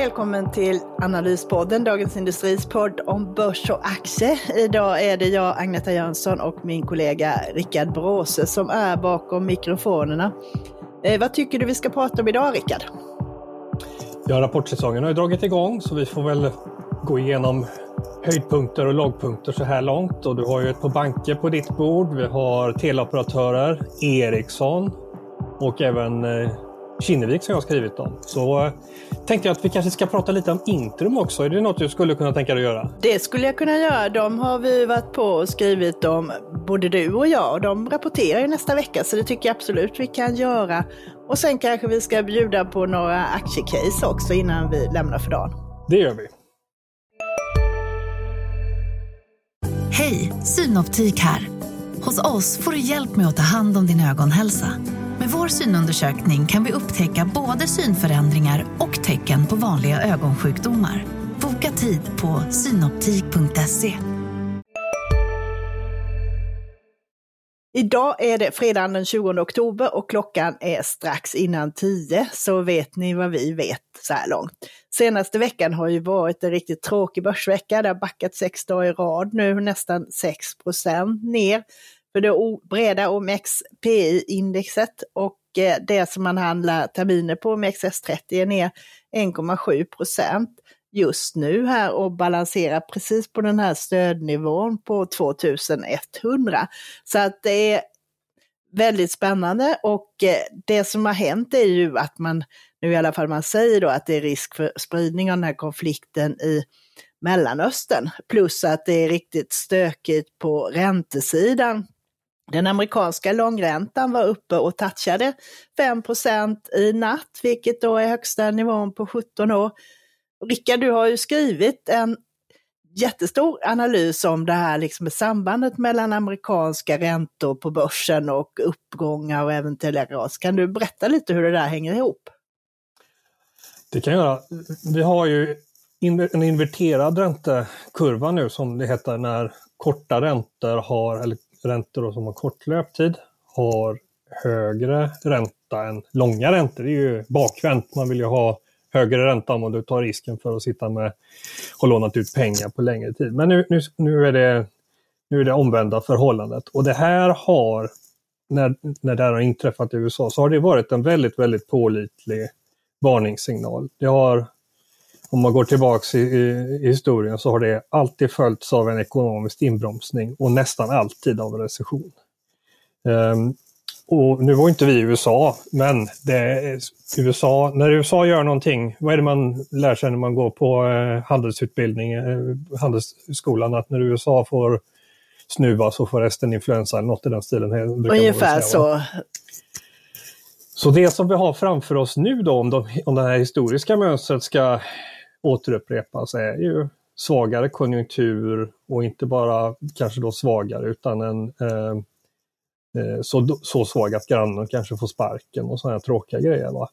Välkommen till Analyspodden, Dagens Industris podd om börs och aktier. Idag är det jag, Agneta Jönsson och min kollega Rickard Bråse som är bakom mikrofonerna. Eh, vad tycker du vi ska prata om idag, Rickard? Ja, rapportsäsongen har ju dragit igång så vi får väl gå igenom höjdpunkter och lågpunkter så här långt. Och du har ju ett par banker på ditt bord. Vi har teleoperatörer, Ericsson och även eh, Kinnevik som jag har skrivit om. Så eh, tänkte jag att vi kanske ska prata lite om Intrum också. Är det något du skulle kunna tänka dig att göra? Det skulle jag kunna göra. De har vi varit på och skrivit om, både du och jag. Och de rapporterar ju nästa vecka, så det tycker jag absolut vi kan göra. Och sen kanske vi ska bjuda på några aktiecase också innan vi lämnar för dagen. Det gör vi. Hej, Synoptik här. Hos oss får du hjälp med att ta hand om din ögonhälsa. Med vår synundersökning kan vi upptäcka både synförändringar och tecken på vanliga ögonsjukdomar. Boka tid på synoptik.se. Idag är det fredagen den 20 oktober och klockan är strax innan 10, så vet ni vad vi vet så här långt. Senaste veckan har ju varit en riktigt tråkig börsvecka. Det har backat sex dagar i rad nu, nästan 6% ner för det breda OMXPI-indexet och eh, det som man handlar terminer på, OMXS30, är ner 1,7 procent just nu här och balanserar precis på den här stödnivån på 2100. Så att det är väldigt spännande och eh, det som har hänt är ju att man, nu i alla fall man säger då att det är risk för spridning av den här konflikten i Mellanöstern, plus att det är riktigt stökigt på räntesidan. Den amerikanska långräntan var uppe och touchade 5% i natt, vilket då är högsta nivån på 17 år. Rickard, du har ju skrivit en jättestor analys om det här liksom sambandet mellan amerikanska räntor på börsen och uppgångar och eventuella ras. Kan du berätta lite hur det där hänger ihop? Det kan jag göra. Vi har ju en inverterad räntekurva nu som det heter när korta räntor har, eller räntor som har kort löptid, har högre ränta än långa räntor. Det är ju bakvänt. Man vill ju ha högre ränta om du tar risken för att sitta med och lånat ut pengar på längre tid. Men nu, nu, nu, är, det, nu är det omvända förhållandet. Och det här har, när, när det här har inträffat i USA, så har det varit en väldigt, väldigt pålitlig varningssignal. Det har, om man går tillbaks i, i, historien så har det alltid följts av en ekonomisk inbromsning och nästan alltid av en recession. Um, och nu var inte vi i USA, men det, USA, när USA gör någonting, vad är det man lär sig när man går på eh, handelsutbildning, eh, handelsskolan, att när USA får snuva så får resten influensa eller något i den stilen. Ungefär så. Så det som vi har framför oss nu då, om, de, om det här historiska mönstret ska återupprepas, är ju svagare konjunktur och inte bara kanske då svagare utan en eh, Eh, så, så svag att grannen kanske får sparken och sådana tråkiga grejer. Va?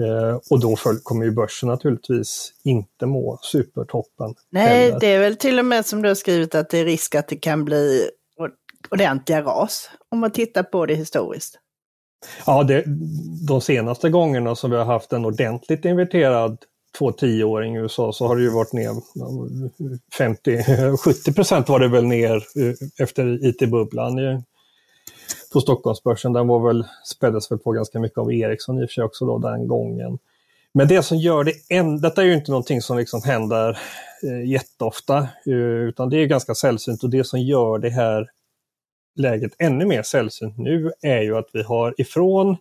Eh, och då kommer ju börsen naturligtvis inte må supertoppen. Nej, heller. det är väl till och med som du har skrivit att det är risk att det kan bli ordentliga ras om man tittar på det historiskt. Ja, det, de senaste gångerna som vi har haft en ordentligt inverterad två-tioåring i USA så har det ju varit ner 50-70 procent var det väl ner eh, efter IT-bubblan på Stockholmsbörsen. Den var väl, späddes väl på ganska mycket av Ericsson i och för sig också då den gången. Men det som gör det, en, detta är ju inte någonting som liksom händer eh, jätteofta, eh, utan det är ganska sällsynt och det som gör det här läget ännu mer sällsynt nu är ju att vi har ifrån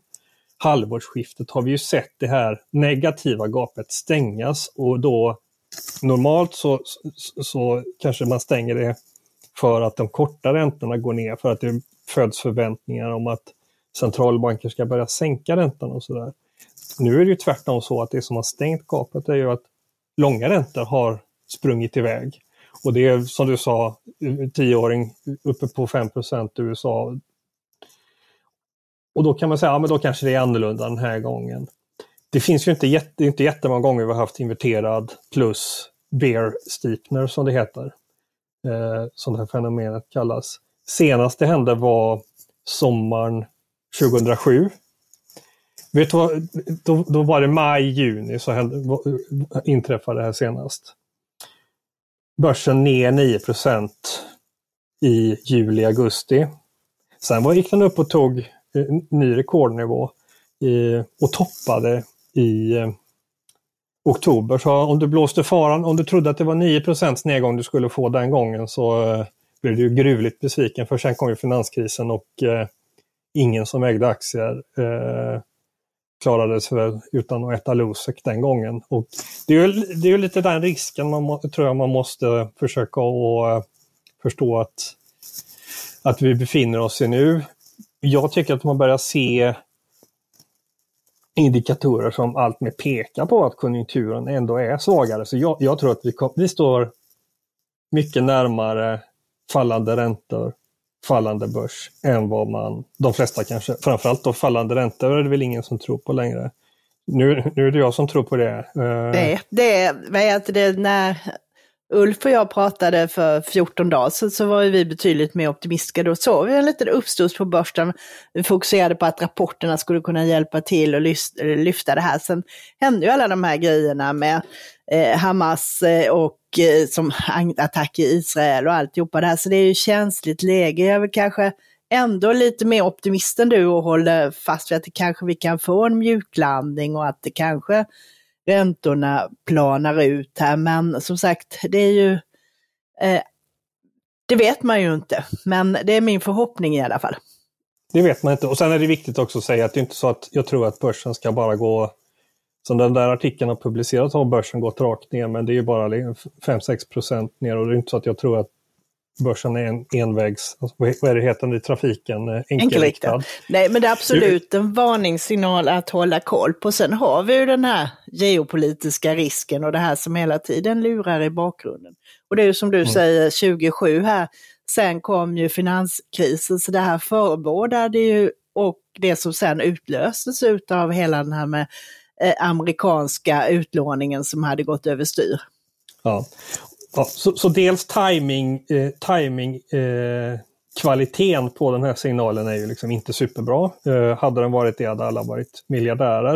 halvårsskiftet har vi ju sett det här negativa gapet stängas och då normalt så, så, så kanske man stänger det för att de korta räntorna går ner, för att det föds förväntningar om att centralbanker ska börja sänka räntan och sådär. Nu är det ju tvärtom så att det som har stängt gapet är ju att långa räntor har sprungit iväg. Och det är som du sa, tioåring uppe på 5 i USA. Och då kan man säga, ja men då kanske det är annorlunda den här gången. Det finns ju inte, jätte, inte jättemånga gånger vi har haft inverterad plus bear steepner som det heter. Eh, som det här fenomenet kallas. Senast det hände var sommaren 2007. Vet du vad, då, då var det maj, juni så hände, inträffade det här senast. Börsen ner 9% i juli, augusti. Sen gick den upp och tog Eh, ny rekordnivå i, och toppade i eh, oktober. Så om du blåste faran, om du trodde att det var 9 nedgång du skulle få den gången så eh, blev du gruvligt besviken för sen kom ju finanskrisen och eh, ingen som ägde aktier eh, klarade sig väl utan att äta Losec den gången. Och det är ju det är lite den risken man må, tror jag man måste försöka att förstå att, att vi befinner oss i nu. Jag tycker att man börjar se indikatorer som allt mer pekar på att konjunkturen ändå är svagare. Så jag, jag tror att vi, kom, vi står mycket närmare fallande räntor, fallande börs än vad man, de flesta kanske, framförallt då fallande räntor är det väl ingen som tror på längre. Nu, nu är det jag som tror på det. Eh, det, det, vet det när Ulf och jag pratade för 14 dagar sedan så var vi betydligt mer optimistiska. Då såg vi en liten uppstuds på börsen. Vi fokuserade på att rapporterna skulle kunna hjälpa till och lyfta det här. Sen hände ju alla de här grejerna med eh, Hamas eh, och eh, som attack i Israel och alltihopa det här. Så det är ju känsligt läge. Jag är väl kanske ändå lite mer optimist än du och håller fast vid att det kanske vi kan få en mjuklandning och att det kanske räntorna planar ut här. Men som sagt, det är ju, eh, det vet man ju inte. Men det är min förhoppning i alla fall. Det vet man inte. Och sen är det viktigt också att säga att det är inte så att jag tror att börsen ska bara gå som den där artikeln har publicerat har börsen gått rakt ner, men det är ju bara liksom 5-6 procent ner och det är inte så att jag tror att börsen är en envägs, alltså, vad är det heter i trafiken, eh, enkelriktad. Nej, men det är absolut en varningssignal att hålla koll på. Sen har vi ju den här geopolitiska risken och det här som hela tiden lurar i bakgrunden. Och det är ju som du mm. säger 27 här, sen kom ju finanskrisen, så det här förebådade ju och det som sen utlöstes av hela den här med eh, amerikanska utlåningen som hade gått överstyr. Ja, Ja, så, så, dels timing, eh, timing eh, kvaliteten på den här signalen är ju liksom inte superbra. Eh, hade den varit det hade alla varit miljardärer.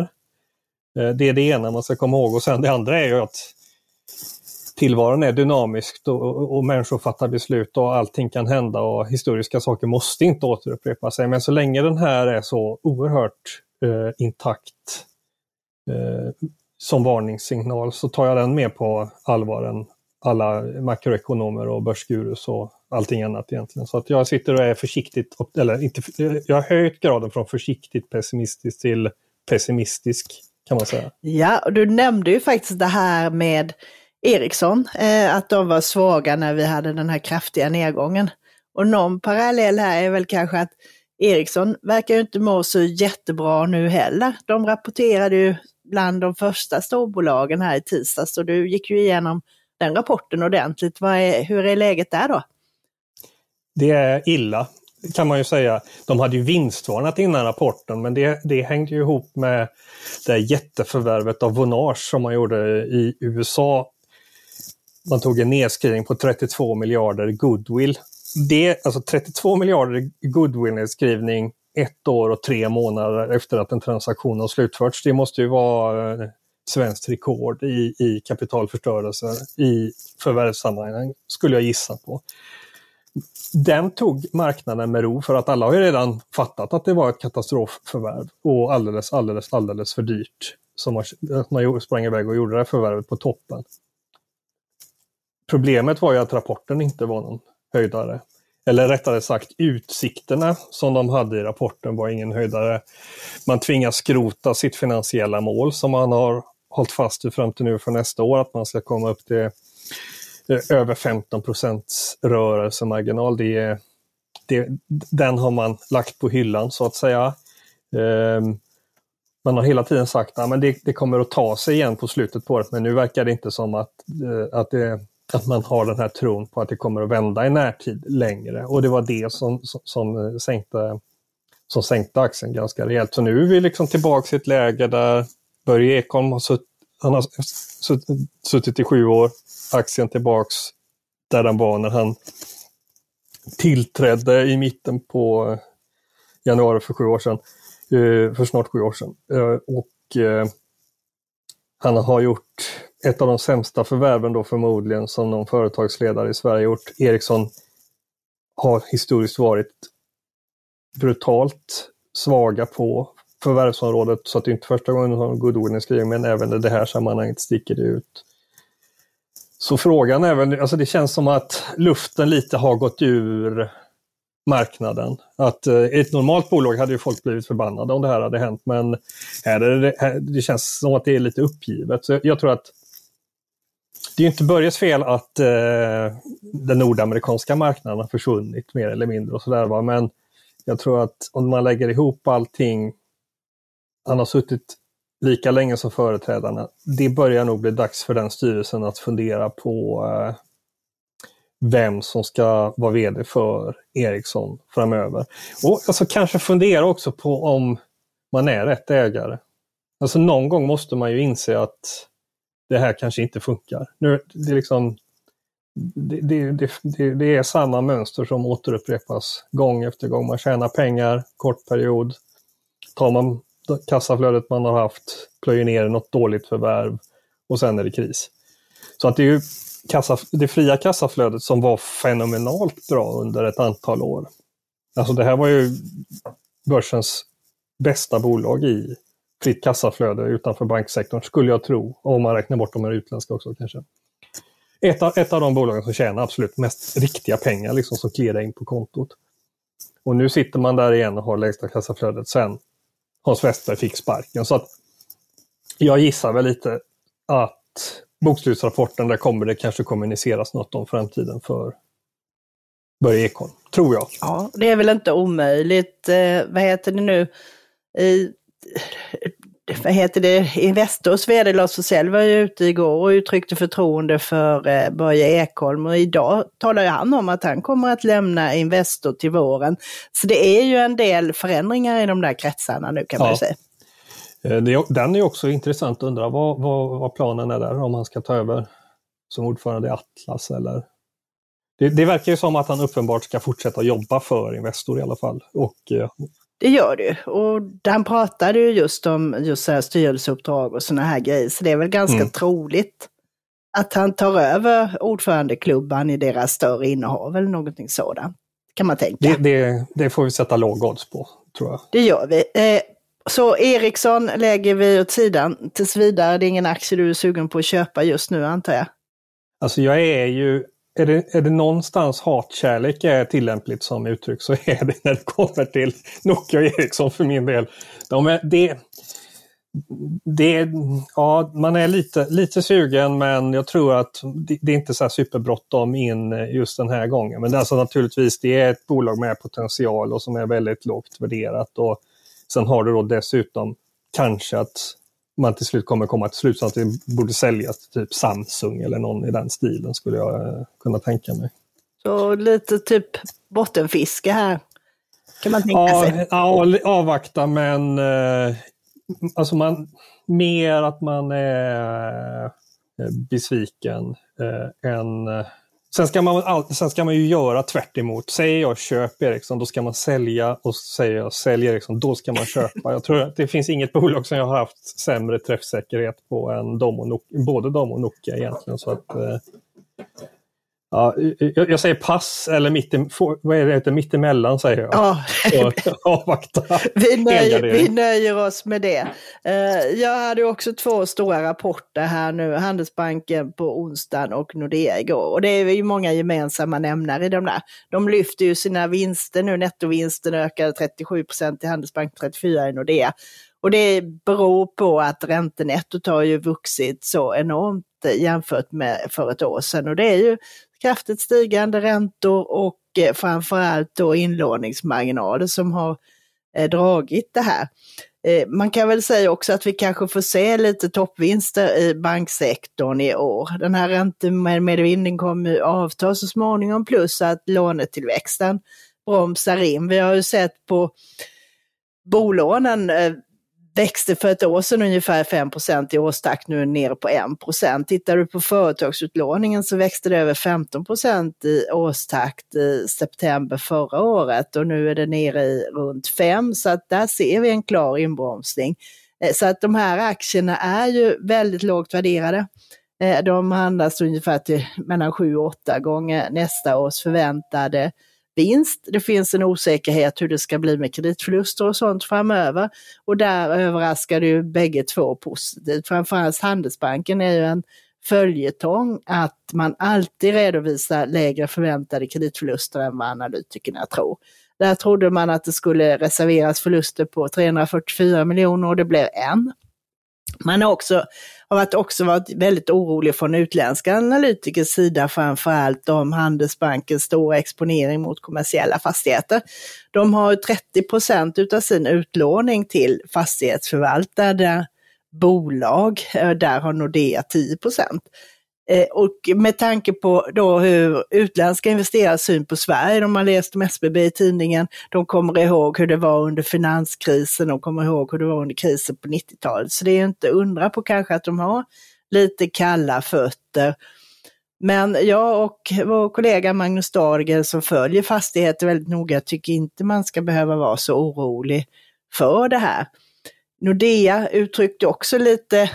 Eh, det är det ena man ska komma ihåg och sen det andra är ju att tillvaron är dynamisk och, och, och människor fattar beslut och allting kan hända och historiska saker måste inte återupprepa sig. Men så länge den här är så oerhört eh, intakt eh, som varningssignal så tar jag den med på allvar än alla makroekonomer och börsgurus och allting annat egentligen. Så att jag sitter och är försiktigt, eller inte, jag har höjt graden från försiktigt pessimistisk till pessimistisk kan man säga. Ja, och du nämnde ju faktiskt det här med Ericsson, eh, att de var svaga när vi hade den här kraftiga nedgången. Och någon parallell här är väl kanske att Ericsson verkar ju inte må så jättebra nu heller. De rapporterade ju bland de första storbolagen här i tisdags och du gick ju igenom den rapporten ordentligt. Är, hur är läget där då? Det är illa kan man ju säga. De hade ju vinstvarnat innan rapporten men det, det hängde ju ihop med det jätteförvärvet av Vonage som man gjorde i USA. Man tog en nedskrivning på 32 miljarder goodwill. Det, alltså 32 miljarder goodwill-nedskrivning ett år och tre månader efter att en transaktion har slutförts. Det måste ju vara eh, svenskt rekord i, i kapitalförstörelse i förvärvssammanhang, skulle jag gissa på. Den tog marknaden med ro för att alla har ju redan fattat att det var ett katastrofförvärv och alldeles, alldeles, alldeles för dyrt. Som man, man sprang iväg och gjorde det här förvärvet på toppen. Problemet var ju att rapporten inte var någon höjdare. Eller rättare sagt utsikterna som de hade i rapporten var ingen höjdare. Man tvingas skrota sitt finansiella mål som man har hållit fast vid fram till nu för nästa år, att man ska komma upp till eh, över 15 procents rörelsemarginal. Det det, den har man lagt på hyllan så att säga. Um, man har hela tiden sagt att det, det, kommer att ta sig igen på slutet på året, men nu verkar det inte som att, uh, att, det, att man har den här tron på att det kommer att vända i närtid längre. Och det var det som, som, som, eh, sänkte, som sänkte aktien ganska rejält. Så nu är vi liksom tillbaka i ett läge där Börje Ekholm har, sutt, han har suttit i sju år, aktien tillbaks där den var när han tillträdde i mitten på januari för sju år sedan. Eh, för snart sju år sedan. Eh, och eh, han har gjort ett av de sämsta förvärven då förmodligen som någon företagsledare i Sverige gjort. Ericsson har historiskt varit brutalt svaga på förvärvsområdet så att det är inte första gången som Goodwill är skriven men även i det här sammanhanget sticker det ut. Så frågan är väl, alltså det känns som att luften lite har gått ur marknaden. Att eh, i ett normalt bolag hade ju folk blivit förbannade om det här hade hänt men här är det, här, det känns som att det är lite uppgivet. Så jag tror att det är inte Börjes fel att eh, den nordamerikanska marknaden har försvunnit mer eller mindre och sådär. Men jag tror att om man lägger ihop allting, han har suttit lika länge som företrädarna, det börjar nog bli dags för den styrelsen att fundera på eh, vem som ska vara VD för Ericsson framöver. Och alltså kanske fundera också på om man är rätt ägare. Alltså någon gång måste man ju inse att det här kanske inte funkar. Nu, det, är liksom, det, det, det, det, är samma mönster som återupprepas gång efter gång. Man tjänar pengar, kort period. Tar man kassaflödet man har haft, plöjer ner något dåligt förvärv och sen är det kris. Så att det är ju kassa, det fria kassaflödet som var fenomenalt bra under ett antal år. Alltså det här var ju börsens bästa bolag i fritt kassaflöde utanför banksektorn, skulle jag tro. Om man räknar bort de här utländska också kanske. Ett av, ett av de bolagen som tjänar absolut mest riktiga pengar, liksom, som klirrar in på kontot. Och nu sitter man där igen och har lägsta kassaflödet sen Hans Westberg fick sparken. Så att jag gissar väl lite att bokslutsrapporten, där kommer det kanske kommuniceras något om framtiden för Börje Ekholm, tror jag. Ja, det är väl inte omöjligt. Eh, vad heter det nu? I, vad heter det? Investors vd Lars Forssell var ju ute igår och uttryckte förtroende för eh, Börje Ekholm och idag talar ju han om att han kommer att lämna Investor till våren. Så det är ju en del förändringar i de där kretsarna nu kan ja. man ju säga. Eh, den är också intressant att undra vad, vad, vad, planen är där, om han ska ta över som ordförande i Atlas eller... Det, det verkar ju som att han uppenbart ska fortsätta jobba för Investor i alla fall. Och, eh, det gör det ju. Och han pratade ju just om just så här styrelseuppdrag och sådana här grejer, så det är väl ganska mm. troligt att han tar över ordförandeklubban i deras större innehav eller någonting sådant. Kan man tänka. Det, det, det får vi sätta låg odds på, tror jag. Det gör vi. Eh, så Ericsson lägger vi åt sidan tills vidare. Det är ingen aktie du är sugen på att köpa just nu antar jag? Alltså jag är ju, är det, är det någonstans hatkärlek är tillämpligt som uttryck så är det när det kommer till Nokia och Ericsson för min del. De är, det, det, ja, man är lite, lite sugen men jag tror att det, det är inte så superbråttom in eh, just den här gången. Men det är alltså naturligtvis det är ett bolag med potential och som är väldigt lågt värderat. Och Sen har du då dessutom kanske att man till slut kommer komma till slutsats att det borde säljas typ Samsung eller någon i den stilen skulle jag eh, kunna tänka mig. Så lite typ bottenfiske här kan man tänka ja, sig? Ja, avvakta men eh, alltså man, mer att man är eh, besviken eh, än eh, Sen ska, man all, sen ska man ju göra tvärt emot. Säger jag köp Ericsson, då ska man sälja och säger jag sälj Ericsson, då ska man köpa. Jag tror att det finns inget bolag som jag har haft sämre träffsäkerhet på än de och Nokia, både de och Nokia egentligen. Så att, eh, Ja, jag, jag, säger pass eller mitt, vad är det heter, mittemellan säger jag. Ja. avvakta. Vi nöjer, vi nöjer oss med det. Uh, jag hade också två stora rapporter här nu, Handelsbanken på onsdagen och Nordea igår. Och det är ju många gemensamma nämnare i de där. De lyfter ju sina vinster nu, nettovinsten ökade 37 procent i Handelsbanken, 34 i Nordea. Och det beror på att räntenettot har ju vuxit så enormt jämfört med för ett år sedan. Och det är ju kraftigt stigande räntor och eh, framförallt då inlåningsmarginaler som har eh, dragit det här. Eh, man kan väl säga också att vi kanske får se lite toppvinster i banksektorn i år. Den här räntemedvinden kommer avta så småningom plus att lånetillväxten bromsar in. Vi har ju sett på bolånen växte för ett år sedan ungefär 5% i årstakt, nu är den nere på 1% Tittar du på företagsutlåningen så växte det över 15% i årstakt i september förra året och nu är det nere i runt 5 så att där ser vi en klar inbromsning. Eh, så att de här aktierna är ju väldigt lågt värderade. Eh, de handlas ungefär till mellan 7 och 8 gånger nästa års förväntade vinst. Det finns en osäkerhet hur det ska bli med kreditförluster och sånt framöver. Och där överraskar ju bägge två positivt. Framförallt Handelsbanken är ju en följetong att man alltid redovisar lägre förväntade kreditförluster än vad analytikerna tror. Där trodde man att det skulle reserveras förluster på 344 miljoner och det blev en. Man har också, har varit, också varit väldigt orolig från utländska analytikers sida, framförallt om Handelsbankens stora exponering mot kommersiella fastigheter. De har 30 procent av sin utlåning till fastighetsförvaltade bolag, eh, där har Nordea 10 procent. Eh, och med tanke på då hur utländska investerares syn på Sverige, de har läst om SBB i tidningen, de kommer ihåg hur det var under finanskrisen, de kommer ihåg hur det var under krisen på 90-talet. Så det är inte undra på kanske att de har lite kalla fötter. Men jag och vår kollega Magnus Dahlgren som följer fastigheter väldigt noga tycker inte man ska behöva vara så orolig för det här. Nordea uttryckte också lite,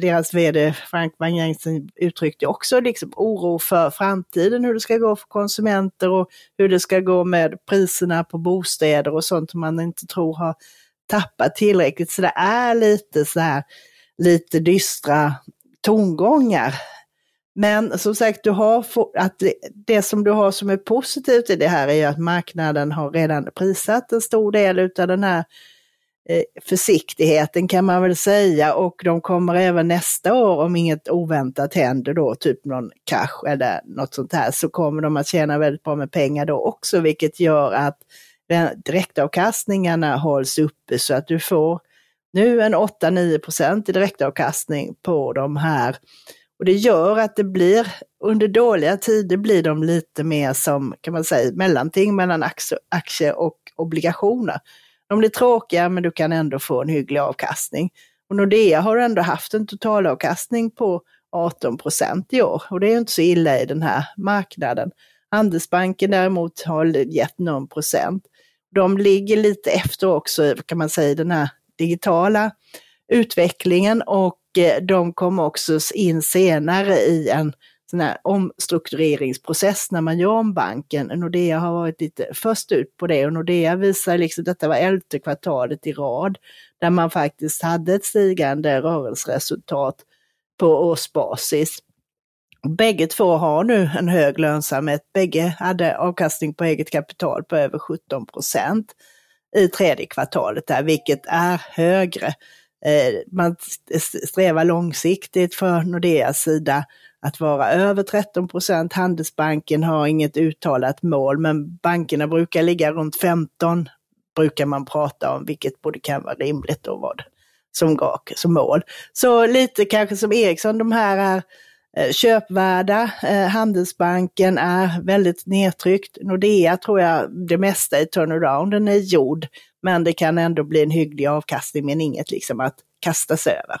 deras vd Frank Wang uttryckte också liksom oro för framtiden, hur det ska gå för konsumenter och hur det ska gå med priserna på bostäder och sånt som man inte tror har tappat tillräckligt. Så det är lite så här, lite dystra tongångar. Men som sagt, du har att det, det, som du har som är positivt i det här är att marknaden har redan prissatt en stor del av den här Eh, försiktigheten kan man väl säga och de kommer även nästa år om inget oväntat händer då, typ någon krasch eller något sånt här, så kommer de att tjäna väldigt bra med pengar då också, vilket gör att direktavkastningarna hålls uppe så att du får nu en 8-9 procent i direktavkastning på de här. Och det gör att det blir, under dåliga tider blir de lite mer som, kan man säga, mellanting mellan aktie och obligationer. De blir tråkiga men du kan ändå få en hygglig avkastning. Och Nordea har ändå haft en totalavkastning på 18 procent i år och det är inte så illa i den här marknaden. Handelsbanken däremot har gett någon procent. De ligger lite efter också, kan man säga, i den här digitala utvecklingen och eh, de kom också in senare i en sån här omstruktureringsprocess när man gör om banken. Nordea har varit lite först ut på det och Nordea visar liksom, detta var elfte kvartalet i rad, där man faktiskt hade ett stigande rörelseresultat på årsbasis. Bägge två har nu en hög lönsamhet. Bägge hade avkastning på eget kapital på över 17 procent i tredje kvartalet där, vilket är högre. Eh, man strävar långsiktigt för Nordeas sida att vara över 13 procent. Handelsbanken har inget uttalat mål, men bankerna brukar ligga runt 15, brukar man prata om, vilket både kan vara rimligt och vad som går som mål. Så lite kanske som Ericsson, de här är eh, köpvärda. Eh, Handelsbanken är väldigt nedtryckt. Nordea tror jag det mesta i turnarounden är gjord, men det kan ändå bli en hygglig avkastning, men inget liksom att kastas över.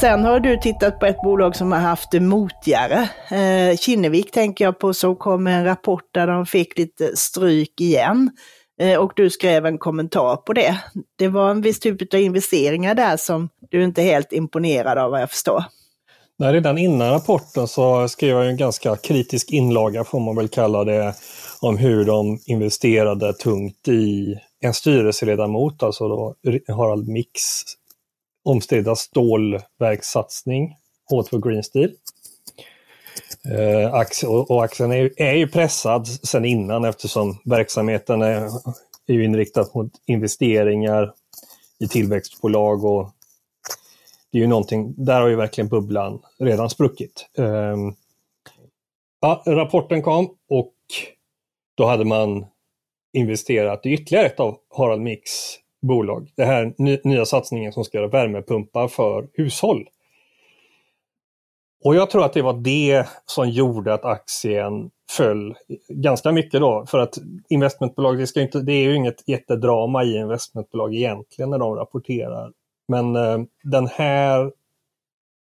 Sen har du tittat på ett bolag som har haft det motigare. Eh, Kinnevik tänker jag på som kom med en rapport där de fick lite stryk igen. Eh, och du skrev en kommentar på det. Det var en viss typ av investeringar där som du inte är helt imponerad av vad jag förstår. Nej, redan innan rapporten så skrev jag en ganska kritisk inlaga, får man väl kalla det, om hur de investerade tungt i en styrelseledamot, alltså då Harald Mix, omstridda stålverkssatsning, H2 Green Steel. Eh, och, aktien är, är ju pressad sedan innan eftersom verksamheten är, är ju inriktad mot investeringar i tillväxtbolag och det är ju någonting, där har ju verkligen bubblan redan spruckit. Eh, ja, rapporten kom och då hade man investerat i ytterligare ett av Harald Mix bolag. Det här nya satsningen som ska göra värmepumpar för hushåll. Och jag tror att det var det som gjorde att aktien föll ganska mycket då. För att investmentbolag, det, ska inte, det är ju inget jättedrama i investmentbolag egentligen när de rapporterar. Men eh, den här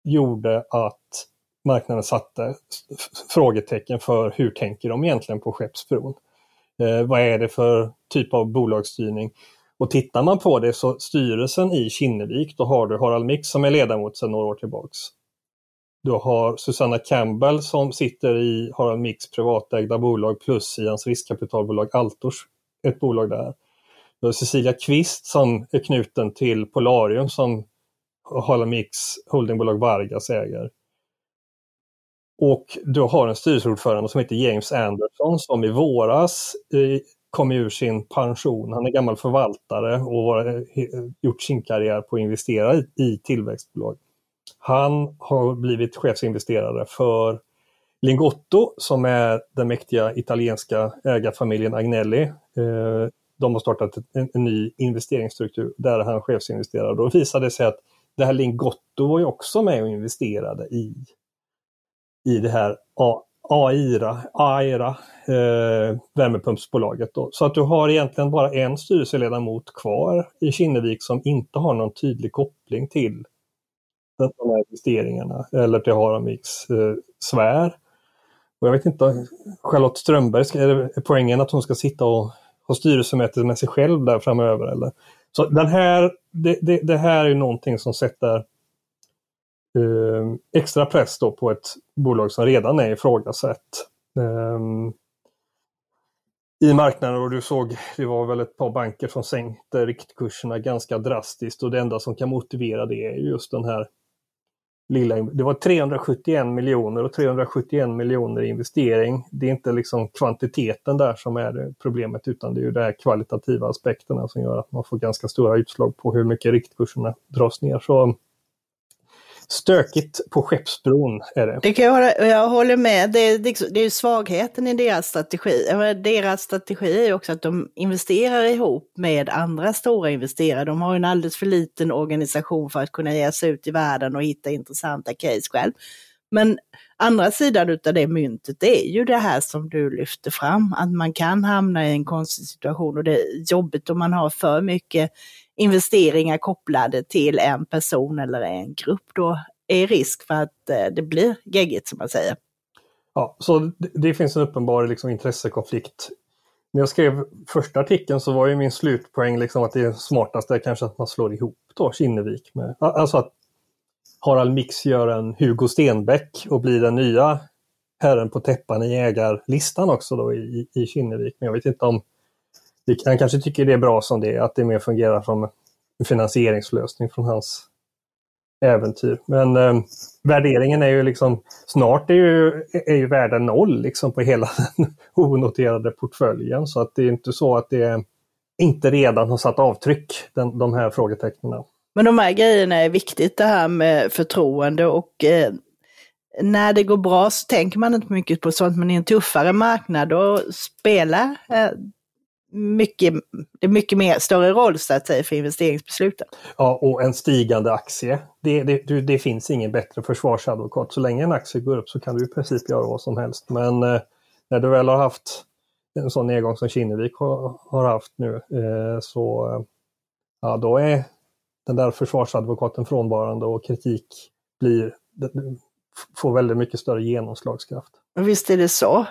gjorde att marknaden satte frågetecken för hur tänker de egentligen på Skeppsbron? Eh, vad är det för typ av bolagsstyrning? Och tittar man på det så styrelsen i Kinnevik, då har du Harald Mix som är ledamot sedan några år tillbaks. Du har Susanna Campbell som sitter i Harald Mix privatägda bolag plus i hans riskkapitalbolag Altors, ett bolag där. Du har Cecilia Kvist som är knuten till Polarium som Harald Mix holdingbolag Vargas äger. Och du har en styrelseordförande som heter James Anderson som i våras eh, kom ur sin pension. Han är gammal förvaltare och har eh, gjort sin karriär på att investera i, tillväxtbolag. Han har blivit chefsinvesterare för Lingotto som är den mäktiga italienska ägarfamiljen Agnelli. Eh, de har startat en, ny investeringsstruktur där han chefsinvesterare. Då visade det sig att det här Lingotto var ju också med och investerade i i det här AIRA, AIRA eh, värmepumpsbolaget. Då. Så att du har egentligen bara en styrelseledamot kvar i Kinnevik som inte har någon tydlig koppling till de här investeringarna eller till Haramiks eh, sfär. Och jag vet inte, Charlotte Strömberg, är, det, poängen att hon ska sitta och ha styrelsemöte med sig själv där framöver? Eller? Så den här, det, det, det här är någonting som sätter eh, extra press då på ett bolag som redan är ifrågasatt eh, i marknaden och du såg, det var väl ett par banker som sänkte riktkurserna ganska drastiskt och det enda som kan motivera det är just den här lilla, det var 371 miljoner och 371 miljoner i investering. Det är inte liksom kvantiteten där som är problemet utan det är ju de här kvalitativa aspekterna som gör att man får ganska stora utslag på hur mycket riktkurserna dras ner. Så stökigt på Skeppsbron är det. det kan jag, jag håller med, det är, liksom- det är svagheten i deras strategi. Deras strategi är också att de investerar ihop med andra stora investerare. De har en alldeles för liten organisation för att kunna ge sig ut i världen och hitta intressanta case själv. Men andra sidan av det myntet det är ju det här som du lyfter fram, att man kan hamna i en konstig situation och det är jobbigt om man har för mycket investeringar kopplade till en person eller en grupp, då är risk för att eh, det blir geggigt som man säger. Ja, så det, det finns en uppenbar liksom, intressekonflikt. När jag skrev första artikeln så var ju min slutpoäng liksom att det smartaste är kanske att man slår ihop då Kinnevik med, alltså att Harald Mix gör en Hugo Stenbeck och blir den nya herren på täppan i ägarlistan också då i, i Kinnevik. Men jag vet inte om han kanske tycker det är bra som det är, att det mer fungerar som en finansieringslösning från hans äventyr. Men eh, värderingen är ju liksom, snart är ju, är ju värden noll liksom på hela den onoterade portföljen. Så att det är inte så att det inte redan har satt avtryck, den, de här frågetecknen. Men de här grejerna är viktigt, det här med förtroende och eh, när det går bra så tänker man inte mycket på sånt, men i en tuffare marknad då spelar eh, mycket, det är mycket mer, större roll så att säga för investeringsbesluten. Ja, och en stigande aktie. Det, det, det finns ingen bättre försvarsadvokat. Så länge en aktie går upp så kan du i princip göra vad som helst. Men eh, när du väl har haft en sån nedgång som Kinnevik har, har haft nu eh, så ja, då är den där försvarsadvokaten frånvarande och kritik blir, får väldigt mycket större genomslagskraft. Visst är det så.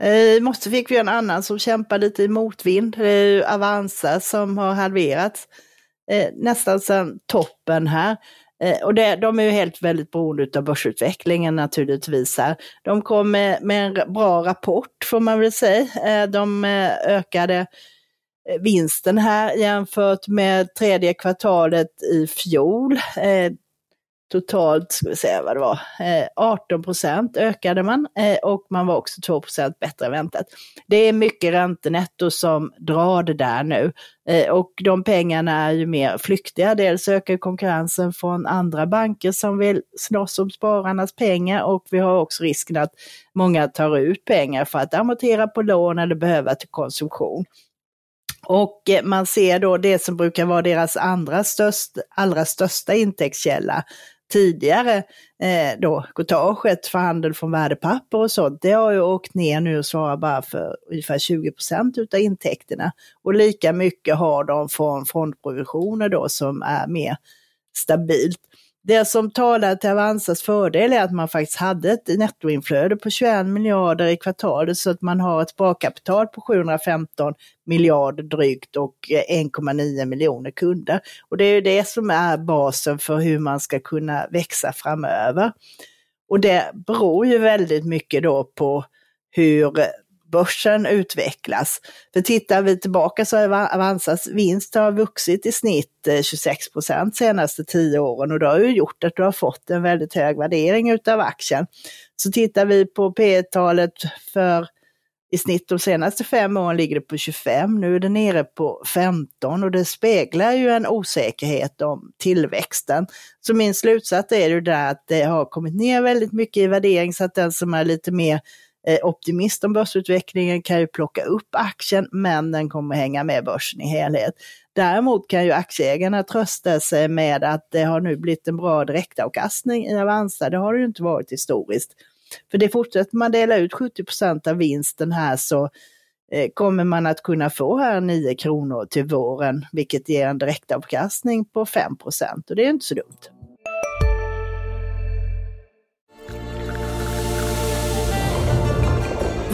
Eh, I morse fick vi en annan som kämpar lite i motvind. Det är Avanza som har halverats eh, nästan sedan toppen här. Eh, och det, de är ju helt väldigt beroende av börsutvecklingen naturligtvis. Här. De kom med, med en bra rapport får man väl säga. Eh, de eh, ökade eh, vinsten här jämfört med tredje kvartalet i fjol. Totalt, ska vi säga vad det var, eh, 18 procent ökade man eh, och man var också 2 procent bättre än väntat. Det är mycket räntenetto som drar det där nu eh, och de pengarna är ju mer flyktiga. Dels ökar konkurrensen från andra banker som vill slåss om spararnas pengar och vi har också risken att många tar ut pengar för att amortera på lån eller behöva till konsumtion. Och man ser då det som brukar vara deras andra störst, allra största intäktskälla, tidigare eh, då courtaget för handel från värdepapper och sånt, det har ju åkt ner nu och svarar bara för ungefär 20 procent utav intäkterna. Och lika mycket har de från fondprovisioner då som är mer stabilt. Det som talar till Avanzas fördel är att man faktiskt hade ett nettoinflöde på 21 miljarder i kvartalet så att man har ett sparkapital på 715 miljarder drygt och eh, 1,9 miljoner kunder. Och det är ju det som är basen för hur man ska kunna växa framöver. Och det beror ju väldigt mycket då på hur börsen utvecklas. För tittar vi tillbaka så har Avanzas vinst har vuxit i snitt eh, 26 procent senaste tio åren och det har ju gjort att du har fått en väldigt hög värdering utav aktien. Så tittar vi på P talet för i snitt de senaste fem åren ligger det på 25, nu är det nere på 15 och det speglar ju en osäkerhet om tillväxten. Så min slutsats är ju där att det har kommit ner väldigt mycket i värdering så att den som är lite mer Eh, optimist om börsutvecklingen kan ju plocka upp aktien, men den kommer hänga med börsen i helhet. Däremot kan ju aktieägarna trösta sig med att det har nu blivit en bra direktavkastning i Avanza. Det har det ju inte varit historiskt. För det fortsätter man dela ut 70% av vinsten här så eh, kommer man att kunna få här 9 kronor till våren, vilket ger en direktavkastning på 5 och det är inte så dumt.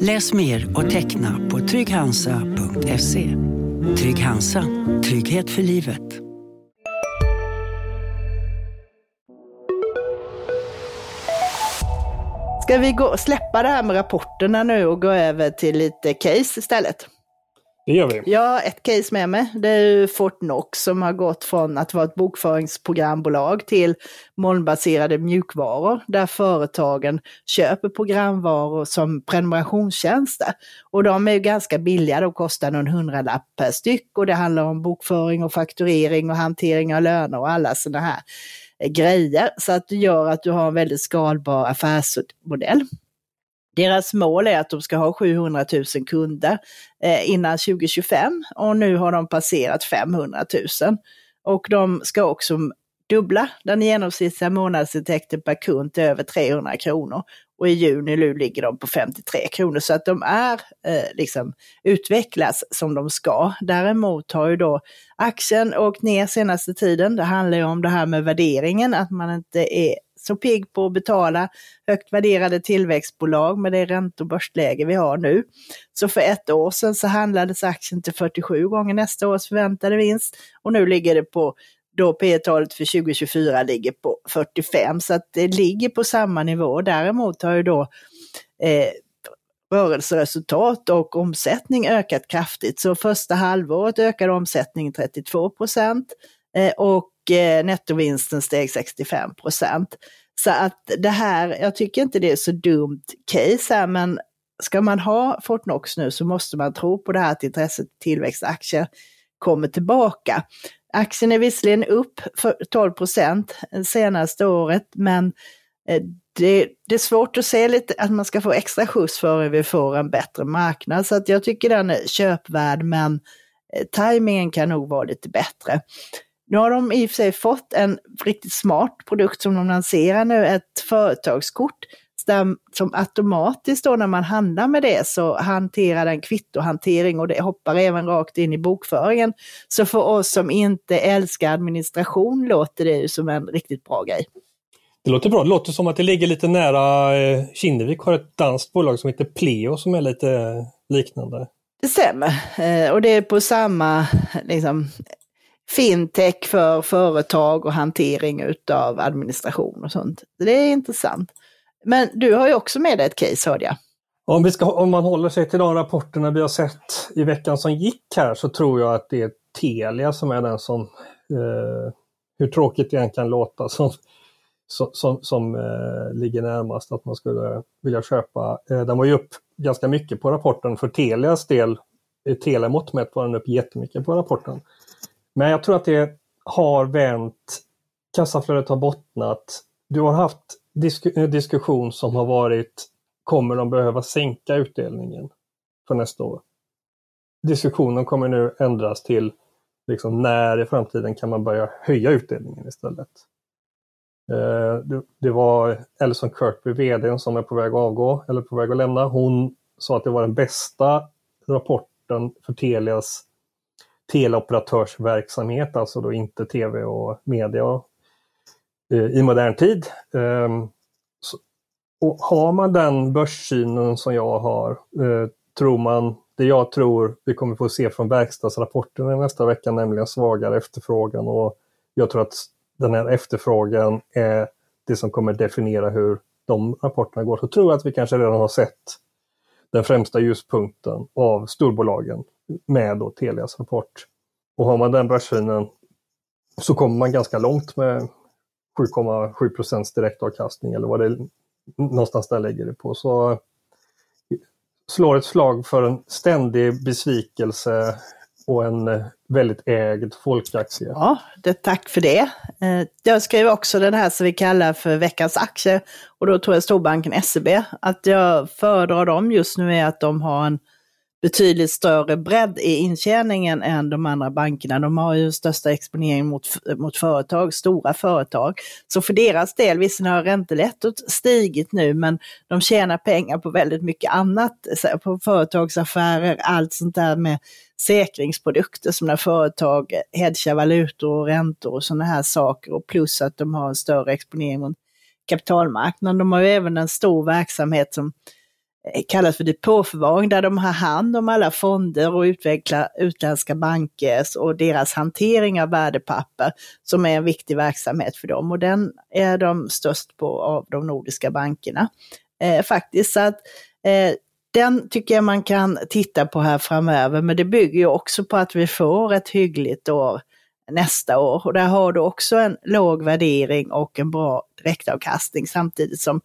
Läs mer och teckna på trygghansa.se. Trygg Hansa, trygghet för livet. Ska vi gå, släppa det här med rapporterna nu och gå över till lite case istället? Det gör vi. Ja, ett case med mig. Det är Fortnox som har gått från att vara ett bokföringsprogrambolag till molnbaserade mjukvaror där företagen köper programvaror som prenumerationstjänster. Och de är ju ganska billiga, de kostar någon hundralapp per styck och det handlar om bokföring och fakturering och hantering av löner och alla sådana här grejer. Så att det gör att du har en väldigt skalbar affärsmodell. Deras mål är att de ska ha 700 000 kunder eh, innan 2025 och nu har de passerat 500 000. Och de ska också dubbla den genomsnittliga månadsintäkten per kund till över 300 kronor. Och i juni nu ligger de på 53 kronor så att de är eh, liksom utvecklas som de ska. Däremot har ju då aktien åkt ner senaste tiden. Det handlar ju om det här med värderingen, att man inte är så pigg på att betala högt värderade tillväxtbolag med det ränte och börsläge vi har nu. Så för ett år sedan så handlades aktien till 47 gånger nästa års förväntade vinst och nu ligger det på då P-talet för 2024 ligger på 45 så att det ligger på samma nivå. Däremot har ju då eh, rörelseresultat och omsättning ökat kraftigt. Så första halvåret ökade omsättningen 32 procent eh, och Eh, nettovinsten steg 65 procent. Så att det här, jag tycker inte det är så dumt case här, men ska man ha Fortnox nu så måste man tro på det här att intresset tillväxtaktier kommer tillbaka. Aktien är visserligen upp för 12 procent senaste året, men eh, det, det, är svårt att se lite att man ska få extra skjuts före vi får en bättre marknad. Så att jag tycker den är köpvärd, men eh, tajmingen kan nog vara lite bättre. Nu har de i och för sig fått en riktigt smart produkt som de lanserar nu, ett företagskort. där som automatiskt då när man handlar med det så hanterar den kvittohantering och det hoppar även rakt in i bokföringen. Så för oss som inte älskar administration låter det ju som en riktigt bra grej. Det låter bra. Det låter som att det ligger lite nära eh, Kinnevik har ett danskt bolag som heter Pleo som är lite liknande. Det stämmer. Eh, och det är på samma liksom, fintech för företag och hantering utav administration och sånt. Det är intressant. Men du har ju också med dig ett case hörde jag. Om, vi ska, om man håller sig till de rapporterna vi har sett i veckan som gick här så tror jag att det är Telia som är den som, eh, hur tråkigt det än kan låta, som, som, som, som eh, ligger närmast att man skulle vilja köpa. Eh, den var ju upp ganska mycket på rapporten för Telias del. Telia telemått mätt var den upp jättemycket på rapporten. Men jag tror att det har vänt. Kassaflödet har bottnat. Du har haft disk eh, diskussion som har varit, kommer de behöva sänka utdelningen för nästa år? Diskussionen kommer nu ändras till liksom, när i framtiden kan man börja höja utdelningen istället? Eh, det, var Ellison Kirkby, vd som är på väg att avgå eller på väg att lämna. Hon sa att det var den bästa rapporten för Telias teleoperatörsverksamhet, alltså då inte tv och media eh, i modern tid. Ehm, och har man den börssynen som jag har, eh, tror man, det jag tror vi kommer få se från verkstadsrapporten nästa vecka, nämligen svagare efterfrågan och jag tror att den här efterfrågan är det som kommer definiera hur de rapporterna går. Så tror jag att vi kanske redan har sett den främsta ljuspunkten av storbolagen med då Telias rapport. Och har man den börssynen så kommer man ganska långt med 7,7 procents direktavkastning eller vad det är, någonstans där lägger det på. Så slår ett slag för en ständig besvikelse och en väldigt ägd folkaktie. Ja, det, tack för det. Eh, jag skrev också den här som vi kallar för veckans aktie och då tror jag storbanken SEB. Att jag föredrar dem just nu är att de har en betydligt större bredd i intjäningen än de andra bankerna. De har ju största exponering mot, mot företag, stora företag. Så för deras del, visserligen har räntelättot stigit nu, men de tjänar pengar på väldigt mycket annat, på företagsaffärer, allt sånt där med säkringsprodukter som när företag hedgar valutor och räntor och sådana här saker och plus att de har en större exponering mot kapitalmarknaden. De har ju även en stor verksamhet som Eh, kallas för depåförvaring där de har hand om alla fonder och utvecklar utländska bankers och deras hantering av värdepapper som är en viktig verksamhet för dem. Och den är de störst på av de nordiska bankerna. Eh, faktiskt så att eh, den tycker jag man kan titta på här framöver. Men det bygger ju också på att vi får ett hyggligt år nästa år. Och där har du också en låg värdering och en bra direktavkastning samtidigt som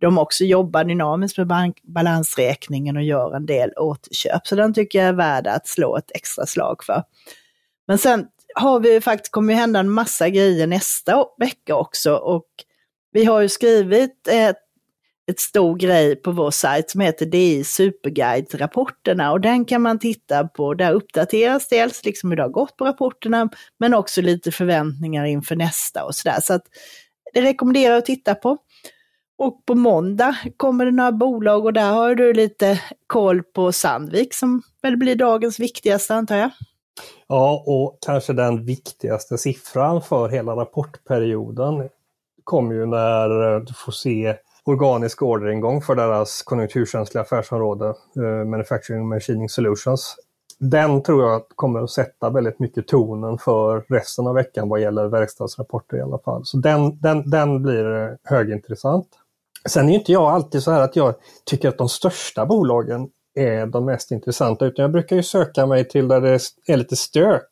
de också jobbar dynamiskt med bank, balansräkningen och gör en del återköp. Så den tycker jag är värd att slå ett extra slag för. Men sen har vi faktiskt, kommer ju hända en massa grejer nästa vecka också och vi har ju skrivit ett, ett stor grej på vår sajt som heter DI Superguide-rapporterna och den kan man titta på. Där uppdateras dels liksom hur det har gått på rapporterna men också lite förväntningar inför nästa och sådär. Så att det rekommenderar jag att titta på. Och på måndag kommer det några bolag och där har du lite koll på Sandvik som väl blir dagens viktigaste antar jag? Ja, och kanske den viktigaste siffran för hela rapportperioden kommer ju när eh, du får se organisk orderingång för deras konjunkturkänsliga affärsområde, eh, Manufacturing Machining Solutions. Den tror jag kommer att sätta väldigt mycket tonen för resten av veckan vad gäller verkstadsrapporter i alla fall. Så den, den, den blir eh, högintressant. Sen är inte jag alltid så här att jag tycker att de största bolagen är de mest intressanta utan jag brukar ju söka mig till där det är lite stök.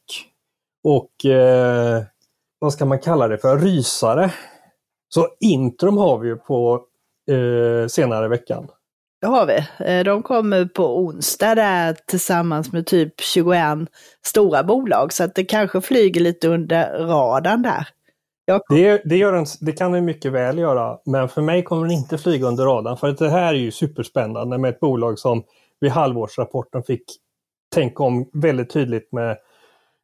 Och eh, vad ska man kalla det för? Rysare. Så Intrum har vi ju på eh, senare i veckan. Det har vi. Eh, de kommer på onsdag där tillsammans med typ 21 stora bolag så att det kanske flyger lite under radarn där. Det, det, gör en, det kan den mycket väl göra, men för mig kommer den inte flyga under radarn. För det här är ju superspännande med ett bolag som vid halvårsrapporten fick tänka om väldigt tydligt med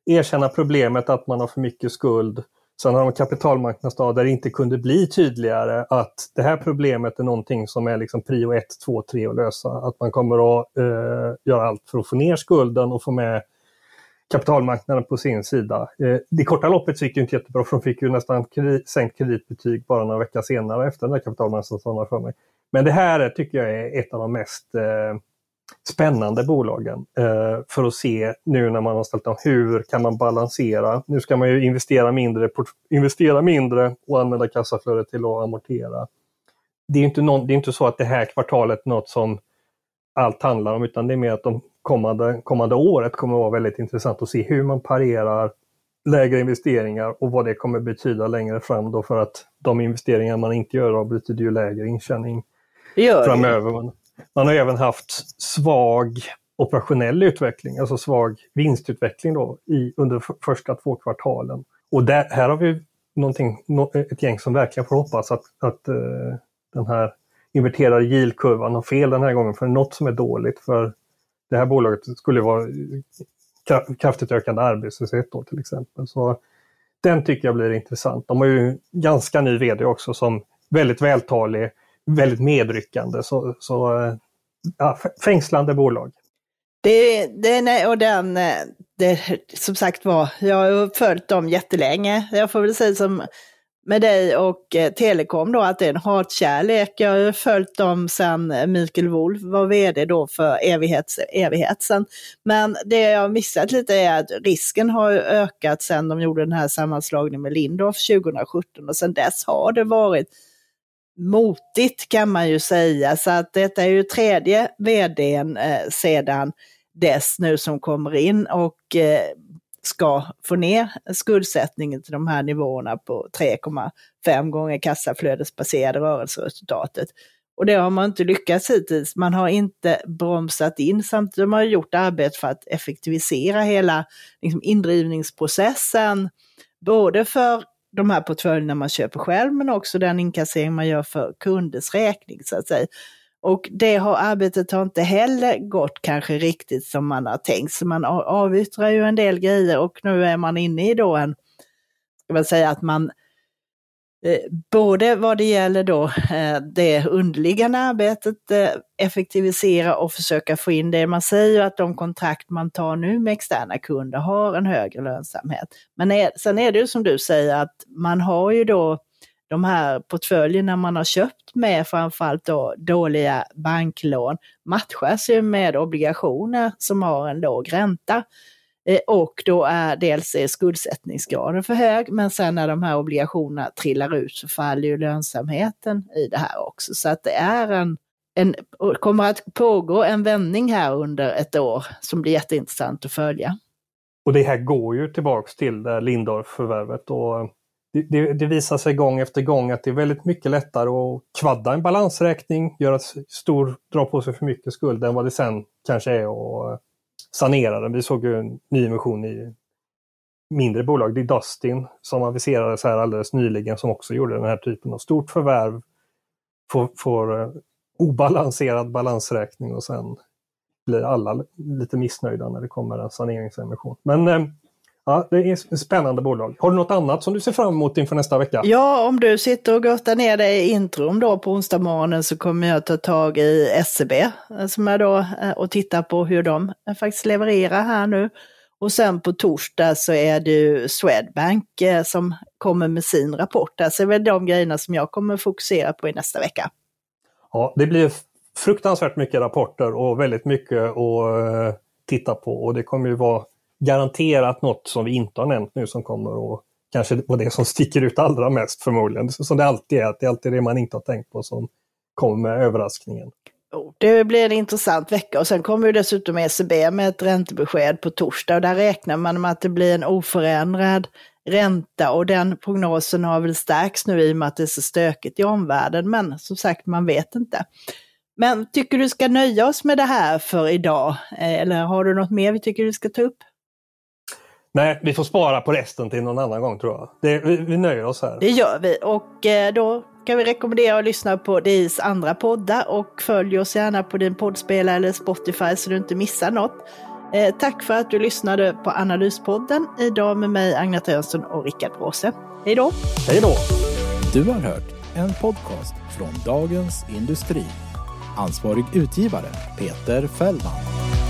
erkänna problemet att man har för mycket skuld, Sen har de kapitalmarknadsdag där det inte kunde bli tydligare att det här problemet är någonting som är liksom prio 1, 2, 3 att lösa. Att man kommer att eh, göra allt för att få ner skulden och få med kapitalmarknaden på sin sida. Eh, det korta loppet gick ju inte jättebra för de fick ju nästan kredit, sänkt kreditbetyg bara några veckor senare efter den där kapitalmarknadsdagen för mig. Men det här tycker jag är ett av de mest eh, spännande bolagen eh, för att se nu när man har ställt om hur kan man balansera. Nu ska man ju investera mindre, investera mindre och använda kassaflödet till att amortera. Det är inte, någon, det är inte så att det här kvartalet är något som allt handlar om utan det är mer att de kommande, kommande året kommer att vara väldigt intressant att se hur man parerar lägre investeringar och vad det kommer betyda längre fram då för att de investeringar man inte gör då betyder ju lägre intjäning framöver. Det. Man har även haft svag operationell utveckling, alltså svag vinstutveckling då i, under första två kvartalen. Och där, här har vi någonting, ett gäng som verkligen får hoppas att, att uh, den här inverterade yieldkurvan har fel den här gången för något som är dåligt för det här bolaget skulle vara kraftigt ökande arbetslöshet då till exempel. Så den tycker jag blir intressant. De har ju ganska ny vd också som väldigt vältalig, väldigt medryckande. Så, så ja, fängslande bolag. Det, det, och den, eh, det, som sagt var, jag har följt dem jättelänge. Jag får väl säga som med dig och eh, Telekom då, att det är en hatkärlek. Jag har ju följt dem sedan eh, Mikael Wolf var vd då för evighets, evighet sedan. Men det jag har missat lite är att risken har ökat sedan de gjorde den här sammanslagningen med Lindorff 2017 och sedan dess har det varit motigt kan man ju säga. Så att detta är ju tredje vdn eh, sedan dess nu som kommer in och eh, ska få ner skuldsättningen till de här nivåerna på 3,5 gånger kassaflödesbaserade rörelseresultatet. Och det har man inte lyckats hittills. Man har inte bromsat in samtidigt som man har gjort arbete för att effektivisera hela liksom, indrivningsprocessen. Både för de här portföljerna man köper själv men också den inkassering man gör för kunders räkning så att säga. Och det har, arbetet har inte heller gått kanske riktigt som man har tänkt. Så man avyttrar ju en del grejer och nu är man inne i då en, ska man säga att man eh, både vad det gäller då eh, det underliggande arbetet, eh, effektivisera och försöka få in det. Man säger ju att de kontrakt man tar nu med externa kunder har en högre lönsamhet. Men sen är det ju som du säger att man har ju då de här portföljerna man har köpt med framförallt då dåliga banklån matchas ju med obligationer som har en låg ränta. Eh, och då är dels är skuldsättningsgraden för hög, men sen när de här obligationerna trillar ut så faller ju lönsamheten i det här också. Så att det är en, en kommer att pågå en vändning här under ett år som blir jätteintressant att följa. Och det här går ju tillbaks till Lindorff-förvärvet och det, det, visar sig gång efter gång att det är väldigt mycket lättare att kvadda en balansräkning, göra stor, dra på sig för mycket skuld än vad det sen kanske är att eh, sanera den. Vi såg ju en nyemission i mindre bolag, det är Dustin som aviserades här alldeles nyligen som också gjorde den här typen av stort förvärv. Får, får eh, obalanserad balansräkning och sen blir alla lite missnöjda när det kommer en saneringsemission. Men eh, Ja, det är ett spännande bolag. Har du något annat som du ser fram emot inför nästa vecka? Ja, om du sitter och gottar ner dig i intron då på onsdag morgonen så kommer jag ta tag i SCB eh, som är då eh, och titta på hur de eh, faktiskt levererar här nu. Och sen på torsdag så är det ju Swedbank som kommer med sin rapport. Det är väl de grejerna som jag kommer fokusera på i nästa vecka. Ja, det blir fruktansvärt mycket rapporter och väldigt mycket att titta på och det kommer ju vara garanterat något som vi inte har nämnt nu som kommer att kanske vara det som sticker ut allra mest förmodligen. Som det alltid är, att det är alltid det man inte har tänkt på som kommer med överraskningen. Oh, det blir en intressant vecka och sen kommer ju dessutom ECB med ett räntebesked på torsdag och där räknar man med att det blir en oförändrad ränta och den prognosen har väl stärkts nu i och med att det är så stökigt i omvärlden. Men som sagt, man vet inte. Men tycker du ska nöja oss med det här för idag? Eh, eller har du något mer vi tycker du ska ta upp? Nej, vi får spara på resten till någon annan gång tror jag. Det, vi, vi, nöjer oss här. Det gör vi och eh, då kan vi rekommendera att lyssna på DIs andra poddar och följ oss gärna på din poddspelare eller Spotify så du inte missar något. Eh, tack för att du lyssnade på Analyspodden idag med mig Agna Jönsson och Rickard Bråse. Hej då! Hej då! Du har hört en podcast från Dagens Industri. Ansvarig utgivare Peter Fällman.